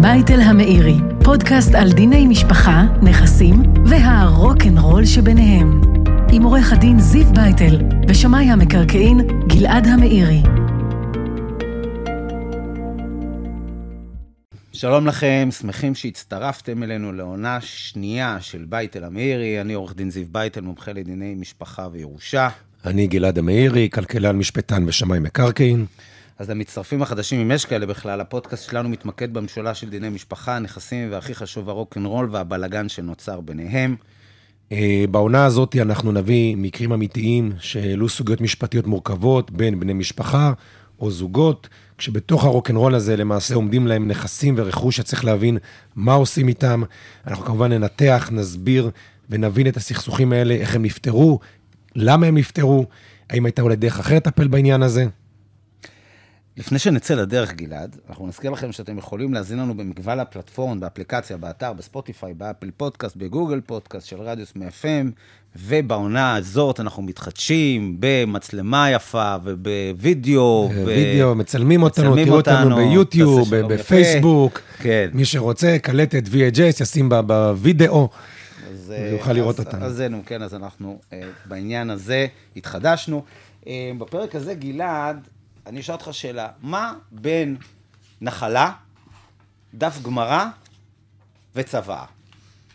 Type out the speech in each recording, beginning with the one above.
בייטל המאירי, פודקאסט על דיני משפחה, נכסים והרוקנרול שביניהם. עם עורך הדין זיו בייטל ושמאי המקרקעין גלעד המאירי. שלום לכם, שמחים שהצטרפתם אלינו לעונה שנייה של בייטל המאירי. אני עורך דין זיו בייטל, מומחה לדיני משפחה וירושה. אני גלעד המאירי, כלכלן, משפטן ושמאי מקרקעין. אז למצטרפים החדשים, אם יש כאלה בכלל, הפודקאסט שלנו מתמקד במשולש של דיני משפחה, נכסים, והכי חשוב, הרוקנרול והבלגן שנוצר ביניהם. אה, בעונה הזאת אנחנו נביא מקרים אמיתיים שהעלו סוגיות משפטיות מורכבות בין בני משפחה או זוגות, כשבתוך הרוקנרול הזה למעשה עומדים להם נכסים ורכוש שצריך להבין מה עושים איתם. אנחנו כמובן ננתח, נסביר ונבין את הסכסוכים האלה, איך הם נפתרו, למה הם נפתרו, האם הייתה אולי דרך אחרת לטפל בעניין הזה. לפני שנצא לדרך, גלעד, אנחנו נזכיר לכם שאתם יכולים להאזין לנו במגוון הפלטפורמות, באפליקציה, באתר, בספוטיפיי, באפל פודקאסט, בגוגל פודקאסט של רדיוס 100 FM, ובעונה הזאת אנחנו מתחדשים במצלמה יפה ובווידאו. וידאו, ו... מצלמים אותנו, תראו אותנו ביוטיוב, בפייסבוק. כן. מי שרוצה, קלטת VHS, ישים בווידאו. ויוכל לראות אותנו. אז זהו, כן, אז אנחנו אה, בעניין הזה התחדשנו. אה, בפרק הזה, גלעד, אני אשאל אותך שאלה, מה בין נחלה, דף גמרא וצוואה?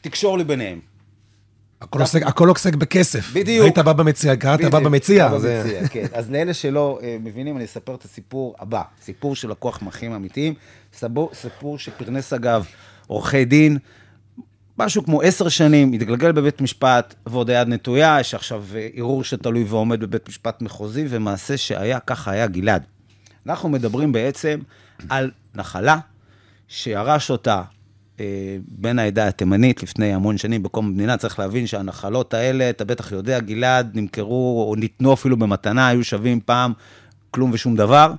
תקשור לי ביניהם. הכל, עוסק, הכל עוסק בכסף. בדיוק. היית בא במציע, קראת בא במציע. בא זה... במציע, כן. אז לאלה שלא uh, מבינים, אני אספר את הסיפור הבא. סיפור של לקוח מחים אמיתיים. סיפור שפרנס אגב עורכי דין, משהו כמו עשר שנים, התגלגל בבית משפט, ועוד היד נטויה, יש עכשיו אה, ערעור שתלוי ועומד בבית משפט מחוזי, ומעשה שהיה, ככה היה גלעד. אנחנו מדברים בעצם על נחלה שירש אותה אה, בן העדה התימנית לפני המון שנים בקום המדינה. צריך להבין שהנחלות האלה, אתה בטח יודע, גלעד, נמכרו או ניתנו אפילו במתנה, היו שווים פעם כלום ושום דבר.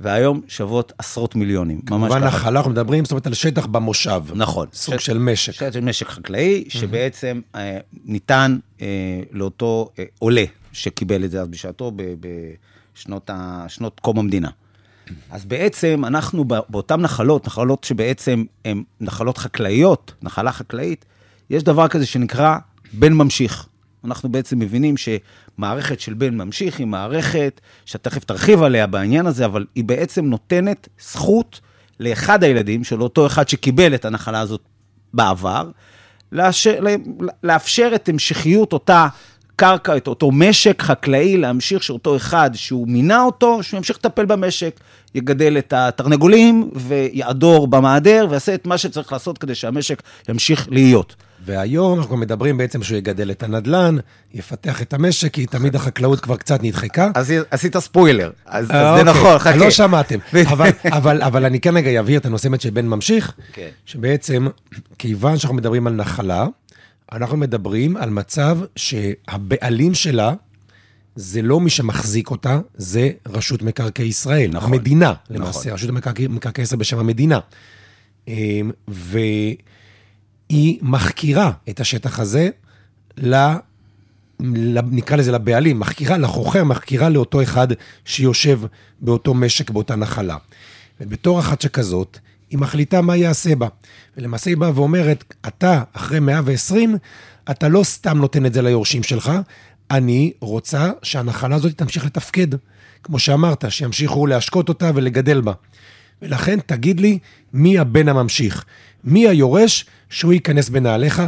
והיום שוות עשרות מיליונים. כמובן נחלה, אנחנו מדברים, זאת אומרת, על שטח במושב. נכון. סוג ש... של משק. שטח של משק חקלאי. שבעצם אה, ניתן אה, לאותו אה, עולה שקיבל את זה אז בשעתו, בשנות ה... קום המדינה. אז בעצם אנחנו באותן נחלות, נחלות שבעצם הן נחלות חקלאיות, נחלה חקלאית, יש דבר כזה שנקרא בן ממשיך. אנחנו בעצם מבינים שמערכת של בן ממשיך היא מערכת, שתכף תרחיב עליה בעניין הזה, אבל היא בעצם נותנת זכות לאחד הילדים, של אותו אחד שקיבל את הנחלה הזאת בעבר, לאשר, לאפשר את המשכיות אותה קרקע, את אותו משק חקלאי, להמשיך שאותו אחד שהוא מינה אותו, שהוא ימשיך לטפל במשק, יגדל את התרנגולים ויעדור במעדר ויעשה את מה שצריך לעשות כדי שהמשק ימשיך להיות. והיום אנחנו מדברים בעצם שהוא יגדל את הנדלן, יפתח את המשק, כי תמיד החקלאות כבר קצת נדחקה. אז עשית ספוילר, אז, אה, זה אוקיי. נכון, חכה. לא שמעתם, אבל, אני כן רגע אבהיר את הנושא של בן ממשיך, כן. שבעצם, כיוון שאנחנו מדברים על נחלה, אנחנו מדברים על מצב שהבעלים שלה, זה לא מי שמחזיק אותה, זה רשות מקרקעי ישראל, נכון, המדינה, נכון. למעשה, נכון. רשות מקרקעי, ישראל בשם המדינה. אמ, והיא מחכירה את השטח הזה, ל... נקרא לזה לבעלים, מחכירה לחוכר, מחכירה לאותו אחד שיושב באותו משק, באותה נחלה. ובתור אחת שכזאת, היא מחליטה מה יעשה בה. ולמעשה היא באה ואומרת, אתה, אחרי 120, אתה לא סתם נותן את זה ליורשים שלך, אני רוצה שהנחלה הזאת תמשיך לתפקד. כמו שאמרת, שימשיכו להשקות אותה ולגדל בה. ולכן תגיד לי מי הבן הממשיך, מי היורש שהוא ייכנס בנעליך,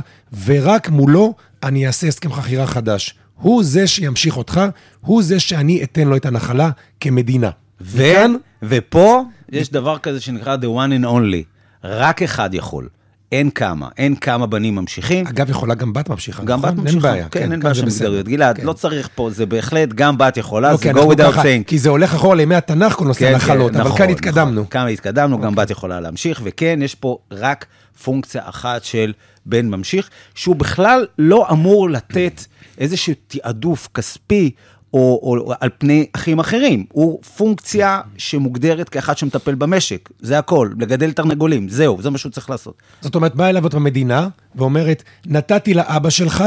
ורק מולו אני אעשה הסכם חכירה חדש. הוא זה שימשיך אותך, הוא זה שאני אתן לו את הנחלה כמדינה. ו... וכאן... ופה יש דבר כזה שנקרא the one and only. רק אחד יכול. אין כמה, אין כמה בנים ממשיכים. אגב, יכולה גם בת ממשיכה, גם נכון? בת ממשיכה, אין בעיה. כן, כן אין בעיה של מגדריות. גלעד, כן. לא צריך פה, זה בהחלט, גם בת יכולה, לא, זה go without saying. כי זה הולך אחורה לימי התנ"ך, כל נושא כן, הנחלות, כן, אבל נכון, כאן התקדמנו. נכון, כאן התקדמנו, גם בת יכולה להמשיך, וכן, יש פה רק פונקציה אחת של בן ממשיך, שהוא בכלל לא אמור לתת איזשהו תעדוף כספי, או, או על פני אחים אחרים. הוא פונקציה שמוגדרת כאחד שמטפל במשק, זה הכל, לגדל תרנגולים, זהו, זה מה שהוא צריך לעשות. זאת אומרת, באה אליו אותה מדינה ואומרת, נתתי לאבא שלך,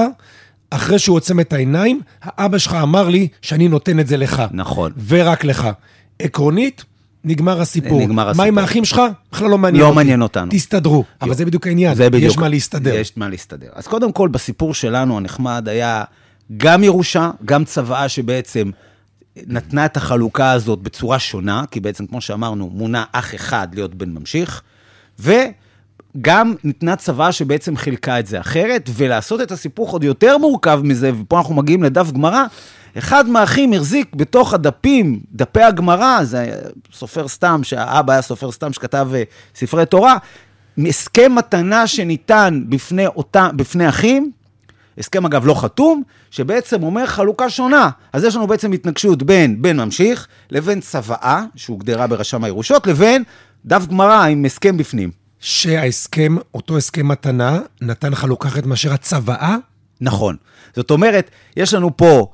אחרי שהוא עוצם את העיניים, האבא שלך אמר לי שאני נותן את זה לך. נכון. ורק לך. עקרונית, נגמר הסיפור. נגמר מה הסיפור. עם האחים שלך? בכלל לא מעניין לא אותי. מעניין אותנו. תסתדרו. אבל זה בדיוק העניין. זה בדיוק. יש מה להסתדר. יש מה להסתדר. אז קודם כל, בסיפור שלנו הנחמד היה גם ירושה, גם צוואה שבעצם נתנה את החלוקה הזאת בצורה שונה, כי בעצם, כמו שאמרנו, מונה אח אחד להיות בן ממשיך, וגם ניתנה צוואה שבעצם חילקה את זה אחרת, ולעשות את הסיפור עוד יותר מורכב מזה, ופה אנחנו מגיעים לדף גמרא, אחד מהאחים החזיק בתוך הדפים, דפי הגמרא, זה סופר סתם, שהאבא היה סופר סתם שכתב אה, ספרי תורה, הסכם מתנה שניתן בפני, אותה, בפני אחים, הסכם אגב לא חתום, שבעצם אומר חלוקה שונה. אז יש לנו בעצם התנגשות בין בן ממשיך לבין צוואה, שהוגדרה ברשם הירושות, לבין דף גמרא עם הסכם בפנים. שההסכם, אותו הסכם מתנה, נתן חלוקה אחרת מאשר הצוואה? נכון. זאת אומרת, יש לנו פה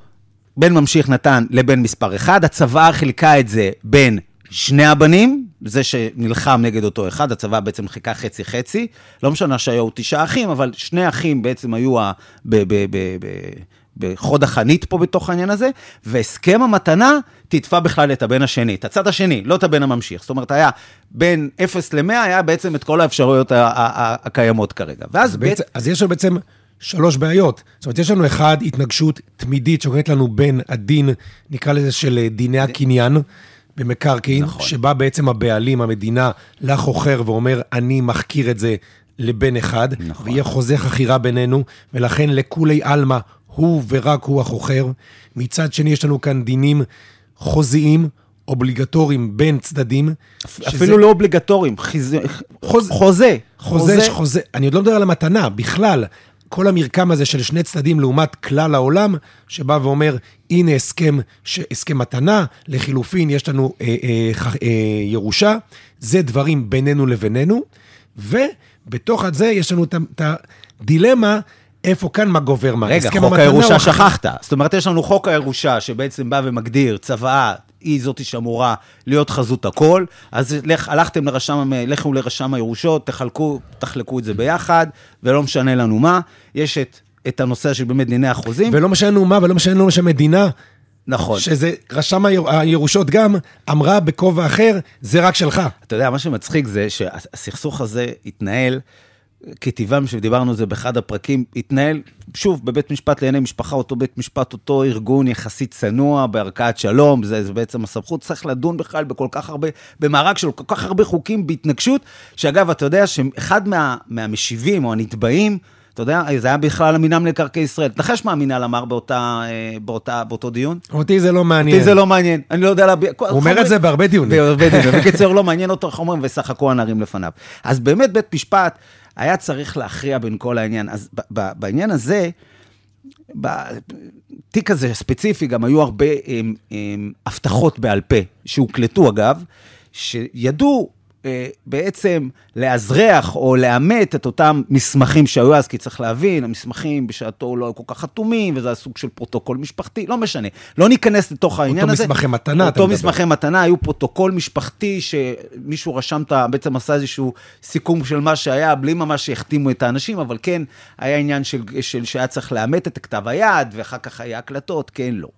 בן ממשיך נתן לבן מספר אחד, הצוואה חילקה את זה בין שני הבנים, זה שנלחם נגד אותו אחד, הצבא בעצם חיכה חצי-חצי. לא משנה שהיו תשעה אחים, אבל שני אחים בעצם היו ה... ב- ב- ב- ב- בחוד החנית פה בתוך העניין הזה, והסכם המתנה תתפע בכלל את הבן השני, את הצד השני, לא את הבן הממשיך. זאת אומרת, היה בין 0 ל-100, היה בעצם את כל האפשרויות הקיימות כרגע. ואז אז, בעצם, אז יש לנו בעצם שלוש בעיות. זאת אומרת, יש לנו אחד, התנגשות תמידית שקורית לנו בין הדין, נקרא לזה של אה, דיני הקניין. במקרקעין, נכון. שבה בעצם הבעלים, המדינה, לחוכר ואומר, אני מחכיר את זה לבן אחד, נכון. ויהיה חוזה חכירה בינינו, ולכן לכולי עלמא, הוא ורק הוא החוכר. מצד שני, יש לנו כאן דינים חוזיים, אובליגטוריים בין צדדים. אפילו לא אובליגטוריים, חיז... חוז- חוזה. חוזה, חוזה, חוזה, אני עוד לא מדבר על המתנה, בכלל, כל המרקם הזה של שני צדדים לעומת כלל העולם, שבא ואומר, הנה הסכם, ש... הסכם מתנה, לחילופין יש לנו אה, אה, ח... אה, ירושה, זה דברים בינינו לבינינו, ובתוך זה יש לנו את הדילמה, איפה כאן מה גובר מה. רגע, חוק הירושה שכחת. זאת אומרת, יש לנו חוק הירושה שבעצם בא ומגדיר, צוואה היא זאתי שאמורה להיות חזות הכל, אז לך, הלכתם לרשם, לכו לרשם הירושות, תחלקו, תחלקו את זה ביחד, ולא משנה לנו מה. יש את, את הנושא של באמת דיני החוזים. ולא משנה לנו מה, ולא משנה לנו שהמדינה, נכון. שזה רשם היר- הירושות גם, אמרה בכובע אחר, זה רק שלך. אתה יודע, מה שמצחיק זה שהסכסוך הזה התנהל, כטבעם שדיברנו על זה באחד הפרקים, התנהל, שוב, בבית משפט לענייני משפחה, אותו בית משפט, אותו ארגון יחסית צנוע, בערכאת שלום, זה, זה בעצם הסמכות, צריך לדון בכלל בכל כך הרבה, במארג של כל כך הרבה חוקים בהתנגשות, שאגב, אתה יודע שאחד מה, מהמשיבים או הנתבעים, אתה יודע, זה היה בכלל המינהל מקרקעי ישראל. תנחש מה המינהל אמר באותה, אה, באותה, באותו דיון? אותי זה לא מעניין. אותי זה לא מעניין, אני לא יודע להביע... הוא אומר את זה בהרבה דיונים. בהרבה דיונים. בקיצור, לא מעניין אותו איך אומרים, ושחקו הנערים לפניו. אז באמת, בית משפט היה צריך להכריע בין כל העניין. אז בעניין הזה, בתיק הזה ספציפי, גם היו הרבה הם, הם, הבטחות בעל פה, שהוקלטו אגב, שידעו בעצם לאשרר או לאמת את אותם מסמכים שהיו אז, כי צריך להבין, המסמכים בשעתו לא היו כל כך חתומים, וזה היה סוג של פרוטוקול משפחתי, לא משנה. לא ניכנס לתוך העניין הזה. מסמכי מתנה, אתה אותו מדבר. מסמכי מתנה, היו פרוטוקול משפחתי שמישהו רשם, בעצם עשה איזשהו סיכום של מה שהיה, בלי ממש שהחתימו את האנשים, אבל כן, היה עניין של, של שהיה צריך לאמת את כתב היד, ואחר כך היה הקלטות, כן, לא.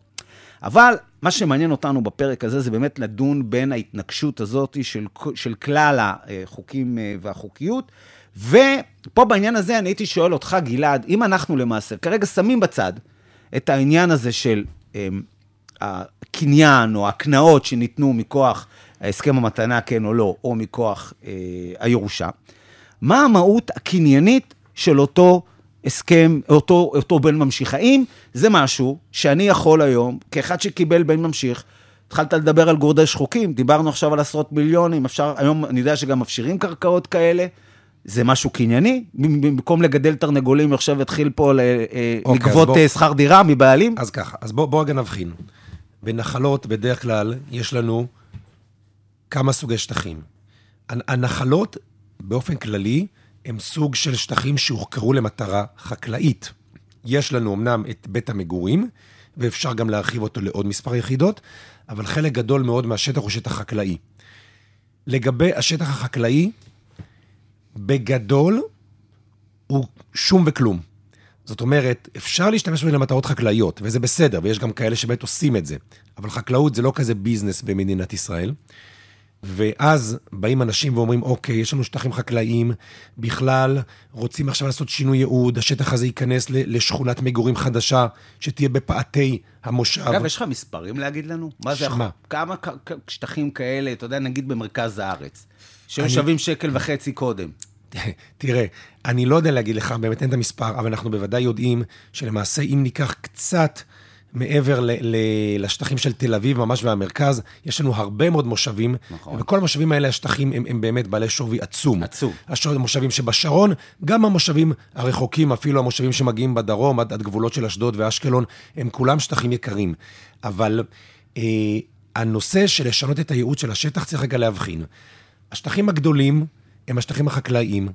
אבל מה שמעניין אותנו בפרק הזה זה באמת לדון בין ההתנגשות הזאת של, של כלל החוקים אה, והחוקיות. ופה בעניין הזה אני הייתי שואל אותך, גלעד, אם אנחנו למעשה כרגע שמים בצד את העניין הזה של אמ, הקניין או הקנאות שניתנו מכוח הסכם המתנה, כן או לא, או מכוח אה, הירושה, מה המהות הקניינית של אותו הסכם, אותו, אותו בן ממשיך? האם זה משהו שאני יכול היום, כאחד שקיבל בן ממשיך, התחלת לדבר על גורדי שחוקים, דיברנו עכשיו על עשרות מיליונים, אפשר, היום אני יודע שגם מפשירים קרקעות כאלה. זה משהו קנייני? במקום לגדל תרנגולים, עכשיו יתחיל פה ל- אה, אוקיי, לגבות אה, שכר דירה מבעלים? אז ככה, אז בואו בוא רגע נבחין. בנחלות, בדרך כלל, יש לנו כמה סוגי שטחים. הנ- הנחלות, באופן כללי, הם סוג של שטחים שהוחכרו למטרה חקלאית. יש לנו אמנם את בית המגורים, ואפשר גם להרחיב אותו לעוד מספר יחידות, אבל חלק גדול מאוד מהשטח הוא שטח חקלאי. לגבי השטח החקלאי, בגדול, הוא שום וכלום. זאת אומרת, אפשר להשתמש בזה למטרות חקלאיות, וזה בסדר, ויש גם כאלה שבאמת עושים את זה. אבל חקלאות זה לא כזה ביזנס במדינת ישראל. ואז באים אנשים ואומרים, אוקיי, יש לנו שטחים חקלאיים, בכלל רוצים עכשיו לעשות שינוי ייעוד, השטח הזה ייכנס לשכונת מגורים חדשה, שתהיה בפאתי המושב. אגב, יש לך מספרים להגיד לנו? מה זה שמה? כמה שטחים כאלה, אתה יודע, נגיד במרכז הארץ, שהיו אני- שווים שקל וחצי קודם. תראה, אני לא יודע להגיד לך, באמת אין את המספר, אבל אנחנו בוודאי יודעים שלמעשה אם ניקח קצת מעבר ל- ל- לשטחים של תל אביב, ממש והמרכז, יש לנו הרבה מאוד מושבים, נכון. וכל המושבים האלה, השטחים הם, הם באמת בעלי שווי עצום. עצום. המושבים שבשרון, גם המושבים הרחוקים, אפילו המושבים שמגיעים בדרום, עד, עד גבולות של אשדוד ואשקלון, הם כולם שטחים יקרים. אבל אה, הנושא של לשנות את הייעוד של השטח צריך רגע להבחין. השטחים הגדולים הם השטחים החקלאיים.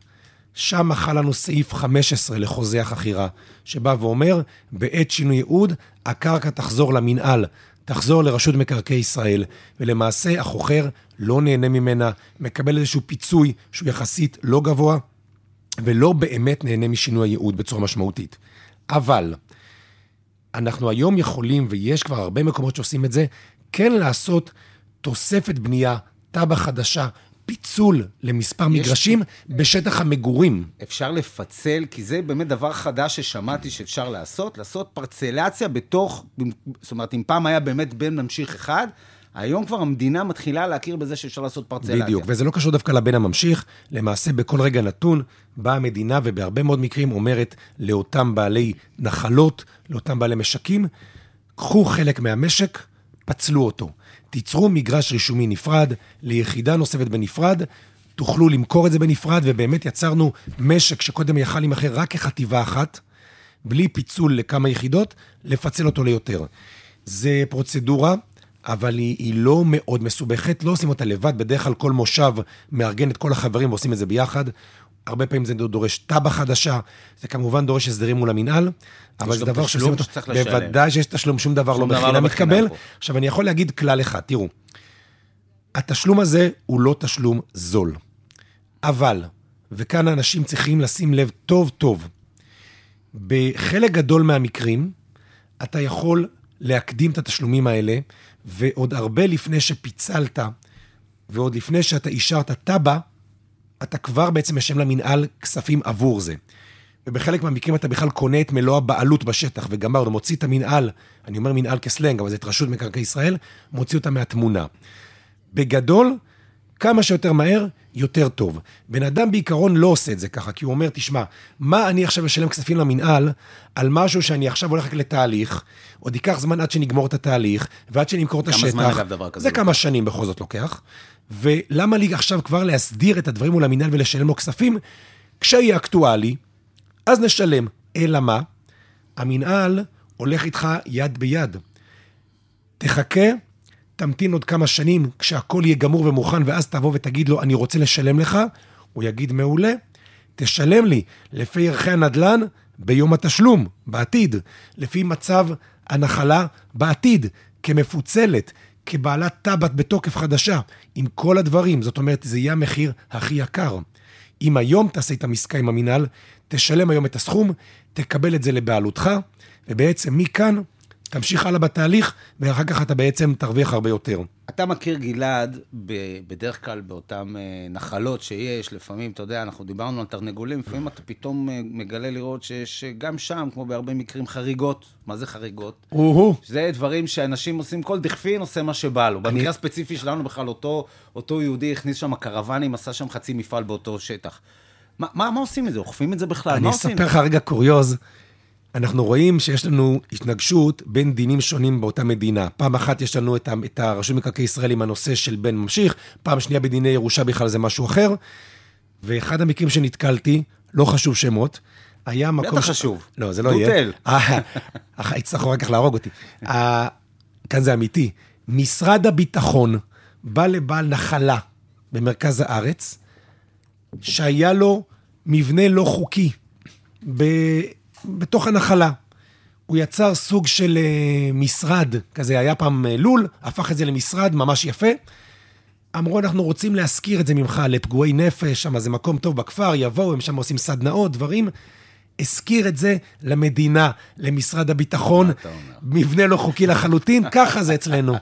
שם חל לנו סעיף 15 לחוזה החכירה, שבא ואומר, בעת שינוי ייעוד, הקרקע תחזור למינהל, תחזור לרשות מקרקעי ישראל, ולמעשה החוכר לא נהנה ממנה, מקבל איזשהו פיצוי שהוא יחסית לא גבוה, ולא באמת נהנה משינוי הייעוד בצורה משמעותית. אבל אנחנו היום יכולים, ויש כבר הרבה מקומות שעושים את זה, כן לעשות תוספת בנייה, תב"ע חדשה, פיצול למספר יש- מגרשים בשטח המגורים. אפשר לפצל, כי זה באמת דבר חדש ששמעתי שאפשר לעשות, לעשות פרצלציה בתוך, זאת אומרת, אם פעם היה באמת בן ממשיך אחד, היום כבר המדינה מתחילה להכיר בזה שאפשר לעשות פרצלציה. בדיוק, וזה לא קשור דווקא לבן הממשיך, למעשה בכל רגע נתון באה המדינה ובהרבה מאוד מקרים אומרת לאותם בעלי נחלות, לאותם בעלי משקים, קחו חלק מהמשק, פצלו אותו. תיצרו מגרש רישומי נפרד, ליחידה נוספת בנפרד, תוכלו למכור את זה בנפרד, ובאמת יצרנו משק שקודם יכל להימכר רק כחטיבה אחת, בלי פיצול לכמה יחידות, לפצל אותו ליותר. זה פרוצדורה, אבל היא, היא לא מאוד מסובכת, לא עושים אותה לבד, בדרך כלל כל מושב מארגן את כל החברים ועושים את זה ביחד. הרבה פעמים זה דורש תב"ע חדשה, זה כמובן דורש הסדרים מול המינהל, אבל זה דבר שעושים אותו, שצריך לשלם. בוודאי שיש תשלום, שום דבר שום לא בחינם לא מתקבל. פה. עכשיו, אני יכול להגיד כלל אחד, תראו, התשלום הזה הוא לא תשלום זול, אבל, וכאן אנשים צריכים לשים לב טוב טוב, בחלק גדול מהמקרים, אתה יכול להקדים את התשלומים האלה, ועוד הרבה לפני שפיצלת, ועוד לפני שאתה אישרת תב"ע, אתה כבר בעצם משלם למינהל כספים עבור זה. ובחלק מהמקרים אתה בכלל קונה את מלוא הבעלות בשטח, וגמרנו, מוציא את המינהל, אני אומר מינהל כסלנג, אבל זה את רשות מקרקעי ישראל, מוציא אותה מהתמונה. בגדול, כמה שיותר מהר, יותר טוב. בן אדם בעיקרון לא עושה את זה ככה, כי הוא אומר, תשמע, מה אני עכשיו אשלם כספים למינהל על משהו שאני עכשיו הולך רק לתהליך, עוד ייקח זמן עד שנגמור את התהליך, ועד שנמכור את כמה השטח. זמן, אגב, דבר כזה זה לוקח? כמה שנים בכל זאת לוקח. ולמה לי עכשיו כבר להסדיר את הדברים מול המינהל ולשלם לו כספים? כשיהיה אקטואלי, אז נשלם. אלא מה? המינהל הולך איתך יד ביד. תחכה, תמתין עוד כמה שנים, כשהכול יהיה גמור ומוכן, ואז תבוא ותגיד לו, אני רוצה לשלם לך, הוא יגיד, מעולה, תשלם לי לפי ערכי הנדל"ן ביום התשלום, בעתיד, לפי מצב הנחלה בעתיד, כמפוצלת, כבעלת טבעת בתוקף חדשה, עם כל הדברים, זאת אומרת, זה יהיה המחיר הכי יקר. אם היום תעשה את המסקה עם המינהל, תשלם היום את הסכום, תקבל את זה לבעלותך, ובעצם מכאן תמשיך הלאה בתהליך, ואחר כך אתה בעצם תרוויח הרבה יותר. אתה מכיר, גלעד, בדרך כלל באותן אה, נחלות שיש, לפעמים, אתה יודע, אנחנו דיברנו על תרנגולים, לפעמים אתה פתאום אה, מגלה לראות שיש אה, גם שם, כמו בהרבה מקרים, חריגות. מה זה חריגות? או-הו. זה דברים שאנשים עושים, כל דכפין עושה מה שבא לו. במקרה הספציפי שלנו בכלל, אותו, אותו יהודי הכניס שם קרוונים, עשה שם חצי מפעל באותו שטח. מה, מה, מה עושים עם זה? אוכפים את זה בכלל? אני? אספר לך רגע קוריוז. אנחנו רואים שיש לנו התנגשות בין דינים שונים באותה מדינה. פעם אחת יש לנו את, את הרשות מקרקעי ישראל עם הנושא של בן ממשיך, פעם שנייה בדיני ירושה בכלל זה משהו אחר. ואחד המקרים שנתקלתי, לא חשוב שמות, היה מקום... בטח חשוב. לא, זה לא דו יהיה. אה, אה, יצטרכו רק כך להרוג אותי. אה, כאן זה אמיתי. משרד הביטחון בא לבעל נחלה במרכז הארץ, שהיה לו מבנה לא חוקי ב... בתוך הנחלה. הוא יצר סוג של אה, משרד, כזה היה פעם אה, לול, הפך את זה למשרד ממש יפה. אמרו, אנחנו רוצים להשכיר את זה ממך לפגועי נפש, שם זה מקום טוב בכפר, יבואו, הם שם עושים סדנאות, דברים. השכיר את זה למדינה, למשרד הביטחון? מבנה לא חוקי לחלוטין, ככה זה אצלנו.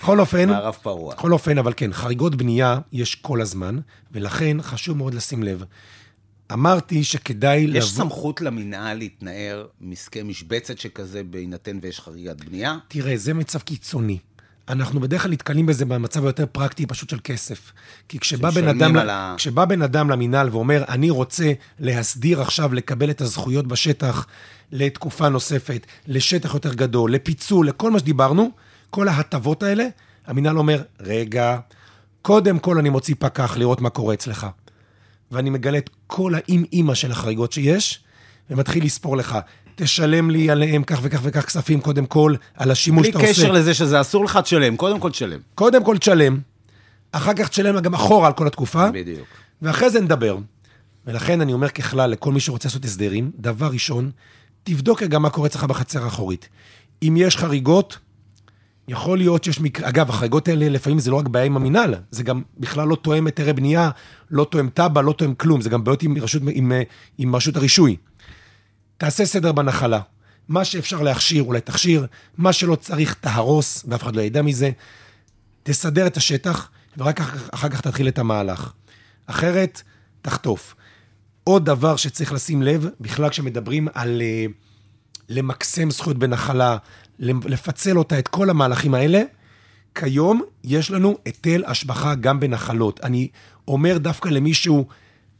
בכל אופן, מערב פרוע. בכל אופן, אבל כן, חריגות בנייה יש כל הזמן, ולכן חשוב מאוד לשים לב. אמרתי שכדאי יש לבוא... סמכות למינהל להתנער מעסקי משבצת שכזה בהינתן ויש חריגת בנייה? תראה, זה מצב קיצוני. אנחנו בדרך כלל נתקלים בזה במצב היותר פרקטי, פשוט של כסף. כי כשבא בן, אדם, על ה- כשבא בן אדם למינהל ואומר, אני רוצה להסדיר עכשיו, לקבל את הזכויות בשטח לתקופה נוספת, לשטח יותר גדול, לפיצול, לכל מה שדיברנו, כל ההטבות האלה, המינהל אומר, רגע, קודם כל אני מוציא פקח לראות מה קורה אצלך. ואני מגלה את כל האם-אימא של החריגות שיש, ומתחיל לספור לך. תשלם לי עליהם כך וכך וכך כספים, קודם כל, על השימוש בלי שאתה עושה. קשר לזה שזה אסור לך, תשלם. קודם כל תשלם. קודם כל תשלם, אחר כך תשלם גם אחורה על כל התקופה, בדיוק. ואחרי זה נדבר. ולכן אני אומר ככלל, לכל מי שרוצה לעשות הסדרים, דבר ראשון, תבדוק רגע מה קורה אצלך בחצר האחורית. אם יש חריגות, יכול להיות שיש מקרה, אגב, החריגות האלה לפעמים זה לא רק בעיה עם המינהל, זה גם בכלל לא תואם היתרי בנייה, לא תואם תב"ע, לא תואם כלום, זה גם בעיות עם רשות, עם, אה, עם רשות הרישוי. תעשה סדר בנחלה. מה שאפשר להכשיר, אולי תכשיר, מה שלא צריך, תהרוס, ואף אחד לא ידע מזה. תסדר את השטח, ורק אחר, אחר כך תתחיל את המהלך. אחרת, תחטוף. עוד דבר שצריך לשים לב, בכלל כשמדברים על אה, למקסם זכויות בנחלה, לפצל אותה, את כל המהלכים האלה, כיום יש לנו היטל השבחה גם בנחלות. אני אומר דווקא למישהו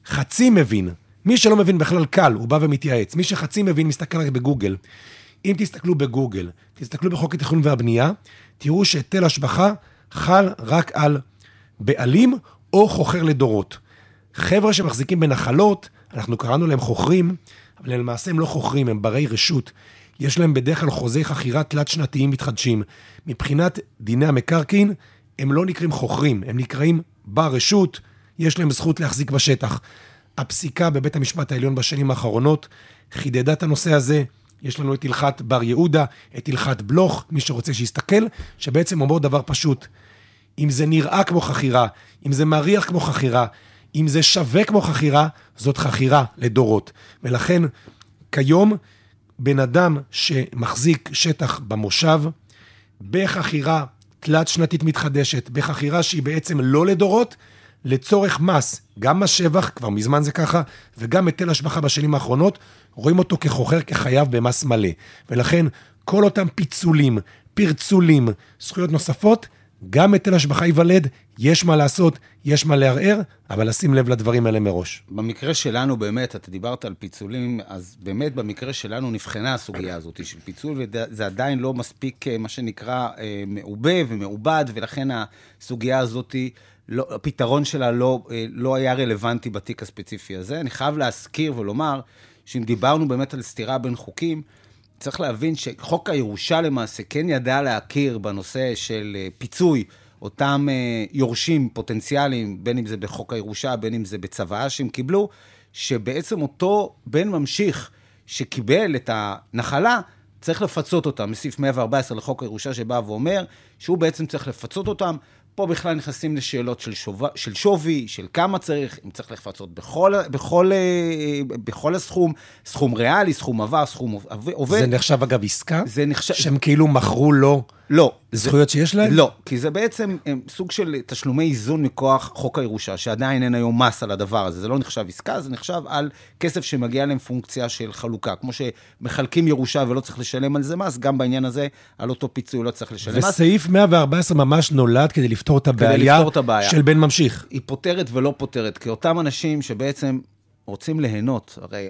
חצי מבין, מי שלא מבין בכלל קל, הוא בא ומתייעץ. מי שחצי מבין, מסתכל רק בגוגל. אם תסתכלו בגוגל, תסתכלו בחוק התכנון והבנייה, תראו שהיטל השבחה חל רק על בעלים או חוכר לדורות. חבר'ה שמחזיקים בנחלות, אנחנו קראנו להם חוכרים, אבל למעשה הם לא חוכרים, הם ברי רשות. יש להם בדרך כלל חוזי חכירה תלת-שנתיים מתחדשים. מבחינת דיני המקרקעין, הם לא נקראים חוכרים, הם נקראים ברשות, יש להם זכות להחזיק בשטח. הפסיקה בבית המשפט העליון בשנים האחרונות חידדה את הנושא הזה. יש לנו את הלכת בר יהודה, את הלכת בלוך, מי שרוצה שיסתכל, שבעצם אומר דבר פשוט. אם זה נראה כמו חכירה, אם זה מריח כמו חכירה, אם זה שווה כמו חכירה, זאת חכירה לדורות. ולכן, כיום, בן אדם שמחזיק שטח במושב, בחכירה תלת-שנתית מתחדשת, בחכירה שהיא בעצם לא לדורות, לצורך מס, גם מס שבח, כבר מזמן זה ככה, וגם היטל השבחה בשנים האחרונות, רואים אותו כחוכר, כחייב במס מלא. ולכן, כל אותם פיצולים, פרצולים, זכויות נוספות, גם היטל השבחה ייוולד, יש מה לעשות, יש מה לערער, אבל לשים לב לדברים האלה מראש. במקרה שלנו באמת, אתה דיברת על פיצולים, אז באמת במקרה שלנו נבחנה הסוגיה הזאת של פיצול, וזה עדיין לא מספיק, אה, מה שנקרא, אה, מעובה ומעובד, ולכן הסוגיה הזאת, לא, הפתרון שלה לא, אה, לא היה רלוונטי בתיק הספציפי הזה. אני חייב להזכיר ולומר, שאם דיברנו באמת על סתירה בין חוקים, צריך להבין שחוק הירושה למעשה כן ידע להכיר בנושא של אה, פיצוי אותם אה, יורשים פוטנציאליים, בין אם זה בחוק הירושה, בין אם זה בצוואה שהם קיבלו, שבעצם אותו בן ממשיך שקיבל את הנחלה, צריך לפצות אותם, מסעיף 114 לחוק הירושה שבא ואומר שהוא בעצם צריך לפצות אותם. פה בכלל נכנסים לשאלות של, שוב... של שווי, של כמה צריך, אם צריך לפצות בכל, בכל, אה, בכל הסכום, סכום ריאלי, סכום עבר, סכום עובד. זה נחשב אגב עסקה? זה נחשב... שהם כאילו מכרו לו לא. זכויות שיש להם? לא, כי זה בעצם הם, סוג של תשלומי איזון מכוח חוק הירושה, שעדיין אין היום מס על הדבר הזה. זה לא נחשב עסקה, זה נחשב על כסף שמגיע להם פונקציה של חלוקה. כמו שמחלקים ירושה ולא צריך לשלם על זה מס, גם בעניין הזה, על אותו פיצוי לא צריך לשלם מס. וסעיף 114 ממש נולד כדי לפתור את הבעיה, לפתור את הבעיה. של בן ממשיך. היא פותרת ולא פותרת, כי אותם אנשים שבעצם רוצים ליהנות, הרי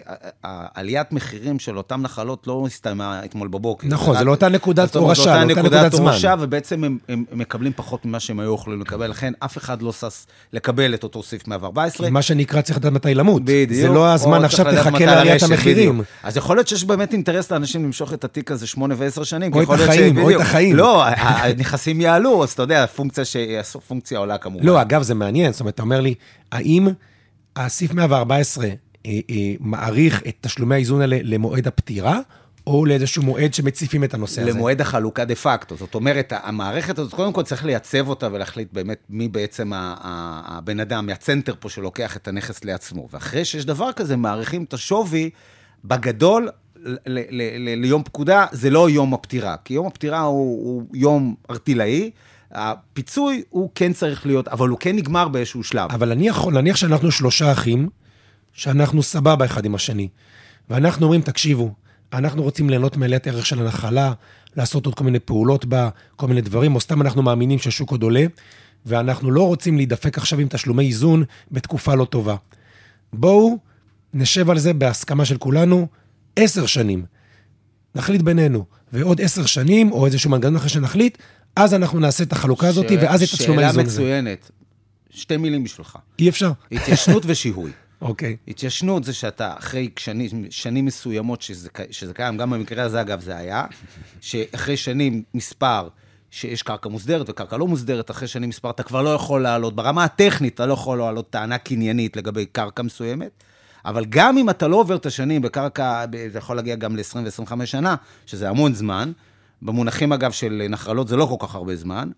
עליית מחירים של אותם נחלות לא הסתיימה אתמול בבוקר. נכון, זה לא אותה נקודת הורשה, לא אותה נקודת זמן. ובעצם הם, הם מקבלים פחות ממה שהם היו יכולים לקבל, לכן אף אחד לא שש לקבל את אותו סעיף 114. כי מה שנקרא צריך לדעת מתי למות. בדיוק. זה לא הזמן עכשיו תחכה לעליית המחירים. בדיוק. אז יכול להיות שיש באמת אינטרס לאנשים למשוך את התיק הזה שמונה ועשר שנים. או את החיים, או את החיים. לא, הנכסים יעלו, אז אתה יודע, הפונקציה, הפונקציה עולה כמובן. לא, אגב, זה מעניין, זאת אומרת, אתה אומר לי, האם הסעיף 114 אה, אה, מעריך את תשלומי האיזון האלה למועד הפטירה, או לאיזשהו מועד שמציפים את הנושא הזה? למועד החלוקה דה פקטו. זאת אומרת, המערכת הזאת, קודם כל צריך לייצב אותה ולהחליט באמת מי בעצם הבן אדם, מהצנטר פה שלוקח את הנכס לעצמו. ואחרי שיש דבר כזה, מעריכים את השווי, בגדול, ליום פקודה, זה לא יום הפטירה. כי יום הפטירה הוא, הוא יום ארטילאי, הפיצוי הוא כן צריך להיות, אבל הוא כן נגמר באיזשהו שלב. אבל אני יכול, נניח שאנחנו שלושה אחים, שאנחנו סבבה אחד עם השני, ואנחנו אומרים, תקשיבו, אנחנו רוצים ליהנות מעליית ערך של הנחלה, לעשות עוד כל מיני פעולות בה, כל מיני דברים, או סתם אנחנו מאמינים שהשוק עוד עולה, ואנחנו לא רוצים להידפק עכשיו עם תשלומי איזון בתקופה לא טובה. בואו נשב על זה בהסכמה של כולנו עשר שנים. נחליט בינינו, ועוד עשר שנים, או איזשהו מנגנון אחרי שנחליט, אז אנחנו נעשה את החלוקה הזאת, ואז את תשלומי האיזון הזה. שאלה מצוינת. שתי מילים בשבילך. אי אפשר. התיישנות ושיהוי. אוקיי. התיישנות זה שאתה אחרי שנים, שנים מסוימות, שזה, שזה קיים, גם במקרה הזה אגב זה היה, שאחרי שנים מספר שיש קרקע מוסדרת וקרקע לא מוסדרת, אחרי שנים מספר אתה כבר לא יכול לעלות, ברמה הטכנית אתה לא יכול לעלות טענה קניינית לגבי קרקע מסוימת, אבל גם אם אתה לא עובר את השנים בקרקע, זה יכול להגיע גם ל-20 ו-25 שנה, שזה המון זמן, במונחים אגב של נחלות זה לא כל כך הרבה זמן,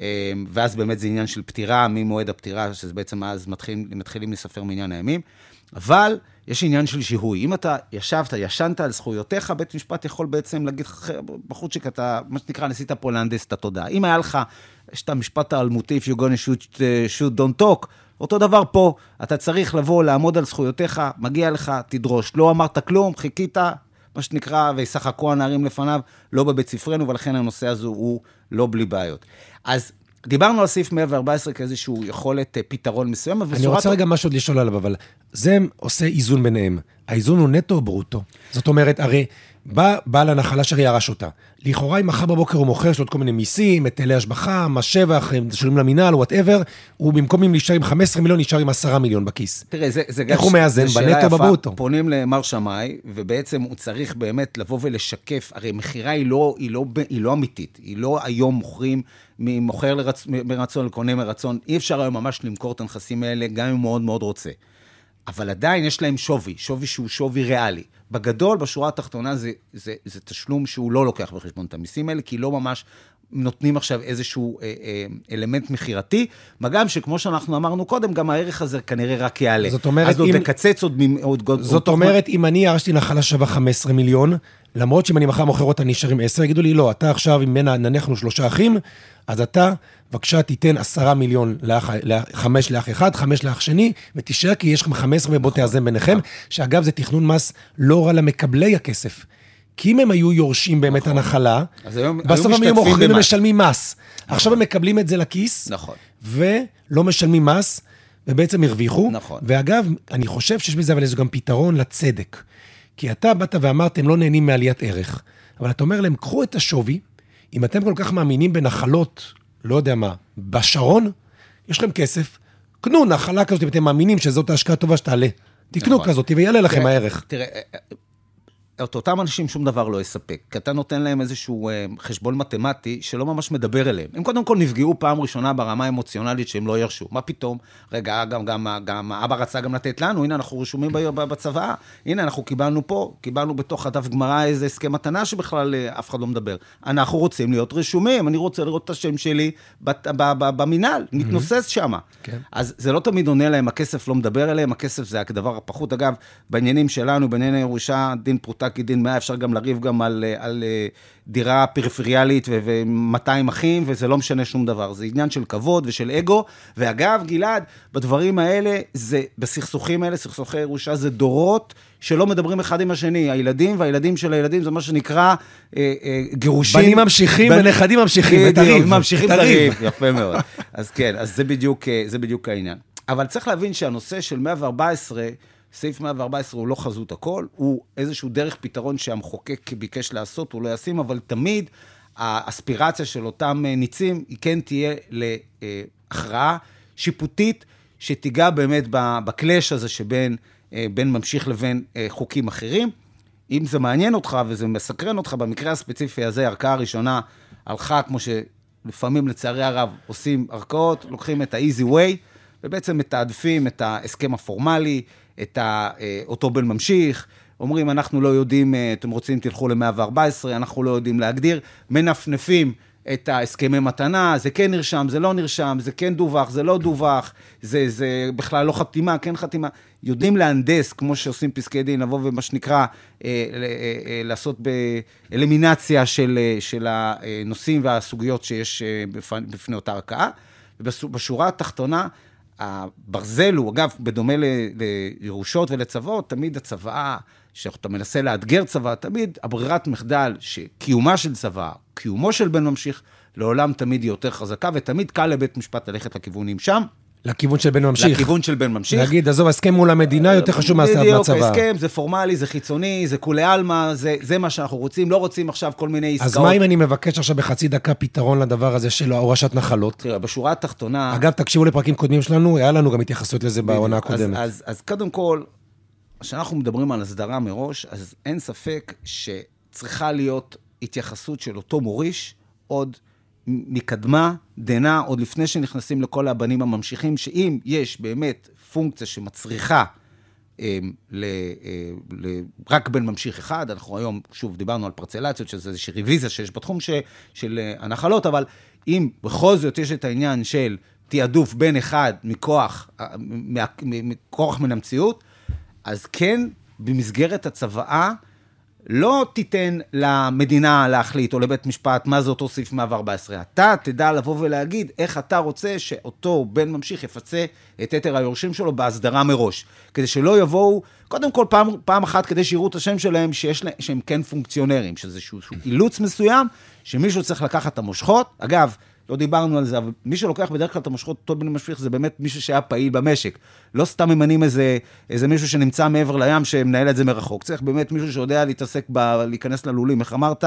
אמ, ואז באמת זה עניין של פטירה, ממועד הפטירה, שזה בעצם אז מתחילים, מתחילים לספר מניין הימים. אבל יש עניין של שיהוי. אם אתה ישבת, ישנת על זכויותיך, בית משפט יכול בעצם להגיד לך, בחורצ'יק, אתה, מה שנקרא, ניסית פה להנדס את התודעה. אם היה לך, יש את המשפט האלמותי, if you're gonna shoot, uh, shoot don't talk, אותו דבר פה, אתה צריך לבוא, לעמוד על זכויותיך, מגיע לך, תדרוש. לא אמרת כלום, חיכית, מה שנקרא, וישחקו הנערים לפניו, לא בבית ספרנו, ולכן הנושא הזה הוא לא בלי בעיות. אז דיברנו על סעיף 114 כאיזושהי יכולת אה, פתרון מסוים, אבל אני רוצה רגע משהו לשאול עליו, אבל זה עושה איזון ביניהם. האיזון הוא נטו או ברוטו? זאת אומרת, הרי בא בעל הנחלה אשר ירש אותה. לכאורה, אם מחר בבוקר הוא מוכר, יש לו עוד כל מיני מיסים, היטלי השבחה, מס שבח, תשלומים למינהל, whatever, הוא במקום אם להישאר עם 15 מיליון, נשאר עם 10 מיליון בכיס. תראה, זה, זה גם... איך הוא מאזן? בנטו. בברוטו? פונים למר שמאי, ובעצם הוא צריך באמת לבוא ולשקף, הרי מכירה היא לא, היא, לא, היא לא אמיתית, היא לא היום מוכרים ממוכר לרצ, מרצון לקונה מרצון, אי אפשר היום ממש למכור את הנכסים האלה, גם אם הוא מאוד מאוד רוצה. אבל עדיין יש להם שווי, שווי שהוא שווי ריאלי. בגדול, בשורה התחתונה, זה, זה, זה תשלום שהוא לא לוקח בחשבון את המיסים האלה, כי לא ממש נותנים עכשיו איזשהו אה, אה, אלמנט מכירתי, מה גם שכמו שאנחנו אמרנו קודם, גם הערך הזה כנראה רק יעלה. זאת אומרת, אז עוד אם- תקצץ עוד... עוד, עוד זאת עוד- אומרת, אם אני ירשתי נחלה שווה 15 מיליון, למרות שאם אני מחר מוכר אותה נשאר עם 10, יגידו לי, לא, אתה עכשיו, אם נניח שלושה אחים, אז אתה, בבקשה, תיתן 10 מיליון לאח, לאח- חמש לאח אחד, חמש לאח שני, ותישאר כי יש לכם 15 ובוא תאזן ביניכם, שאגב, זה תכנון מס לא רע למקבלי הכסף. כי אם הם היו יורשים באמת הנחלה, אז היום- בסוף היו הם היו מוכרים. ומשלמים מס. עכשיו הם מקבלים את זה לכיס, נכון. ולא משלמים מס, ובעצם הרוויחו. נכון. ואגב, אני חושב שיש בזה אבל איזה גם פתרון לצדק. כי אתה באת ואמרת, הם לא נהנים מעליית ערך. אבל אתה אומר להם, קחו את השווי, אם אתם כל כך מאמינים בנחלות, לא יודע מה, בשרון, יש לכם כסף, קנו נחלה כזאת, אם אתם מאמינים שזאת ההשקעה הטובה שתעלה. תקנו נכון. כזאת, ויעלה לכם תראה, הערך. תראה, את אותם אנשים שום דבר לא יספק, כי אתה נותן להם איזשהו אה, חשבון מתמטי שלא ממש מדבר אליהם. הם קודם כל נפגעו פעם ראשונה ברמה האמוציונלית שהם לא ירשו. מה פתאום? רגע, גם, גם, גם אבא רצה גם לתת לנו, הנה אנחנו רשומים ב- בצוואה, הנה אנחנו קיבלנו פה, קיבלנו בתוך הדף גמרא איזה הסכם מתנה שבכלל אה, אף אחד לא מדבר. אנחנו רוצים להיות רשומים, אני רוצה לראות את השם שלי במינהל, מתנוסס שם. כן. אז זה לא תמיד עונה להם, הכסף לא מדבר אליהם, הכסף זה הדבר הפחות. אגב, בעניינים שלנו, בענייני ירושה, דין פרוטה כדין מאה, אפשר גם לריב גם על, אה, על אה, דירה פריפריאלית ו-200 אחים, וזה לא משנה שום דבר. זה עניין של כבוד ושל אגו. ואגב, גלעד, בדברים האלה, זה, בסכסוכים האלה, סכסוכי ירושה, זה דורות שלא מדברים אחד עם השני. הילדים והילדים של הילדים, זה מה שנקרא אה, אה, גירושים. בנים ממשיכים בנ- ונכדים ממשיכים, את הריב. ממשיכים את את הריב. הריב, יפה מאוד. אז כן, אז זה בדיוק, אה, זה בדיוק העניין. אבל צריך להבין שהנושא של 114, סעיף 114 הוא לא חזות הכל, הוא איזשהו דרך פתרון שהמחוקק ביקש לעשות, הוא לא ישים, אבל תמיד האספירציה של אותם אה, ניצים, היא כן תהיה להכרעה שיפוטית, שתיגע באמת בקלאש הזה שבין אה, בין ממשיך לבין אה, חוקים אחרים. אם זה מעניין אותך וזה מסקרן אותך, במקרה הספציפי הזה, הערכאה הראשונה הלכה, כמו שלפעמים, לצערי הרב, עושים ערכאות, לוקחים את ה-easy way, ובעצם מתעדפים את ההסכם הפורמלי, את ה, אה, אותו בן ממשיך, אומרים, אנחנו לא יודעים, אה, אתם רוצים, תלכו ל-114, אנחנו לא יודעים להגדיר, מנפנפים את ההסכמי מתנה, זה כן נרשם, זה לא נרשם, זה כן דווח, זה לא דווח, זה, זה בכלל לא חתימה, כן חתימה. יודעים להנדס, כמו שעושים פסקי דין, לבוא ומה שנקרא, אה, לעשות באלימינציה של, של הנושאים והסוגיות שיש בפני אותה ערכאה. ובשורה התחתונה, הברזל הוא, אגב, בדומה לירושות ולצוואות, תמיד הצוואה, כשאתה מנסה לאתגר צוואה, תמיד הברירת מחדל שקיומה של צוואה, קיומו של בן ממשיך, לעולם תמיד היא יותר חזקה, ותמיד קל לבית משפט ללכת לכיוונים שם. לכיוון של בן ממשיך. לכיוון של בן ממשיך. להגיד, עזוב, הסכם מול המדינה יותר חשוב מהצבא. בדיוק, הסכם, זה פורמלי, זה חיצוני, זה כולי עלמא, זה, זה מה שאנחנו רוצים, לא רוצים עכשיו כל מיני עסקאות. אז מה אם אני מבקש עכשיו בחצי דקה פתרון לדבר הזה של הורשת נחלות? תראה, בשורה התחתונה... אגב, תקשיבו לפרקים קודמים שלנו, היה לנו גם התייחסות לזה בעונה הקודמת. אז, אז, אז קודם כל, כשאנחנו מדברים על הסדרה מראש, אז אין ספק שצריכה להיות התייחסות של אותו מוריש עוד מקדמה דנה, עוד לפני שנכנסים לכל הבנים הממשיכים, שאם יש באמת פונקציה שמצריכה אה, ל, אה, ל, רק בן ממשיך אחד, אנחנו היום, שוב, דיברנו על פרצלציות, שזה איזושהי רוויזיה שיש בתחום ש, של אה, הנחלות, אבל אם בכל זאת יש את העניין של תעדוף בן אחד מכוח, אה, מכוח מן המציאות, אז כן, במסגרת הצוואה, לא תיתן למדינה להחליט, או לבית משפט, מה זה אותו סעיף 114. אתה תדע לבוא ולהגיד איך אתה רוצה שאותו בן ממשיך יפצה את יתר היורשים שלו בהסדרה מראש. כדי שלא יבואו, קודם כל פעם, פעם אחת כדי שיראו את השם שלהם, שיש להם, שהם כן פונקציונרים, שזה איזשהו אילוץ מסוים, שמישהו צריך לקחת את המושכות. אגב, לא דיברנו על זה, אבל מי שלוקח בדרך כלל את המושכות אותו בן משפיך זה באמת מישהו שהיה פעיל במשק. לא סתם ממנים איזה, איזה מישהו שנמצא מעבר לים שמנהל את זה מרחוק. צריך באמת מישהו שיודע להתעסק, ב, להיכנס ללולים. איך אמרת?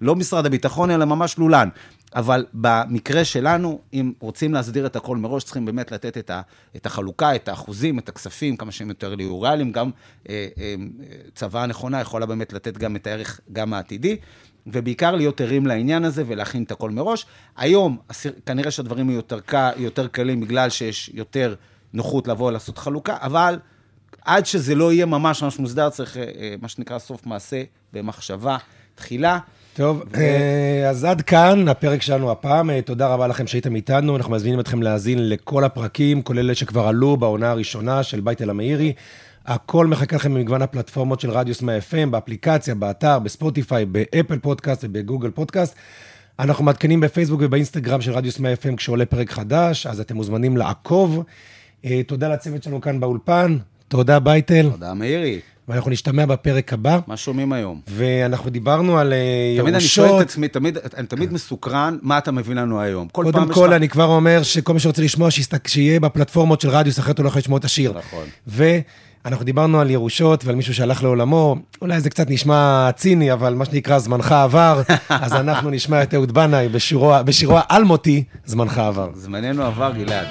לא משרד הביטחון, אלא ממש לולן. אבל במקרה שלנו, אם רוצים להסדיר את הכל מראש, צריכים באמת לתת את, ה, את החלוקה, את האחוזים, את הכספים, כמה שהם יותר ליורליים. גם אה, אה, צוואה נכונה יכולה באמת לתת גם את הערך, גם העתידי. ובעיקר להיות ערים לעניין הזה ולהכין את הכל מראש. היום, כנראה שהדברים יהיו יותר, יותר קלים בגלל שיש יותר נוחות לבוא לעשות חלוקה, אבל עד שזה לא יהיה ממש ממש מוסדר, צריך אה, מה שנקרא סוף מעשה במחשבה תחילה. טוב, ו... אה, אז עד כאן הפרק שלנו הפעם. אה, תודה רבה לכם שהייתם איתנו. אנחנו מזמינים אתכם להאזין לכל הפרקים, כולל אלה שכבר עלו בעונה הראשונה של בית אל המאירי. הכל מחכה לכם במגוון הפלטפורמות של רדיוס 100 FM, באפליקציה, באתר, בספוטיפיי, באפל פודקאסט ובגוגל פודקאסט. אנחנו מעדכנים בפייסבוק ובאינסטגרם של רדיוס 100 FM כשעולה פרק חדש, אז אתם מוזמנים לעקוב. אה, תודה לצוות שלנו כאן באולפן, תודה אביטל. תודה מאירי. ואנחנו נשתמע בפרק הבא. מה שומעים היום? ואנחנו דיברנו על תמיד ירושות. תמיד אני שואל את עצמי, תמיד, אני תמיד מסוקרן, מה אתה מביא לנו היום? כל קודם כל, אני כבר אומר שכל מי שרוצה לשמוע, שיהיה בפלטפורמות של רדיוס, אחרת הוא לא יכול לשמוע את השיר. נכון. אנחנו דיברנו על ירושות ועל מישהו שהלך לעולמו, אולי זה קצת נשמע ציני, אבל מה שנקרא, זמנך עבר, אז אנחנו נשמע את אהוד בנאי בשירו, בשירו האלמותי, זמנך עבר. זמננו עבר, גלעד.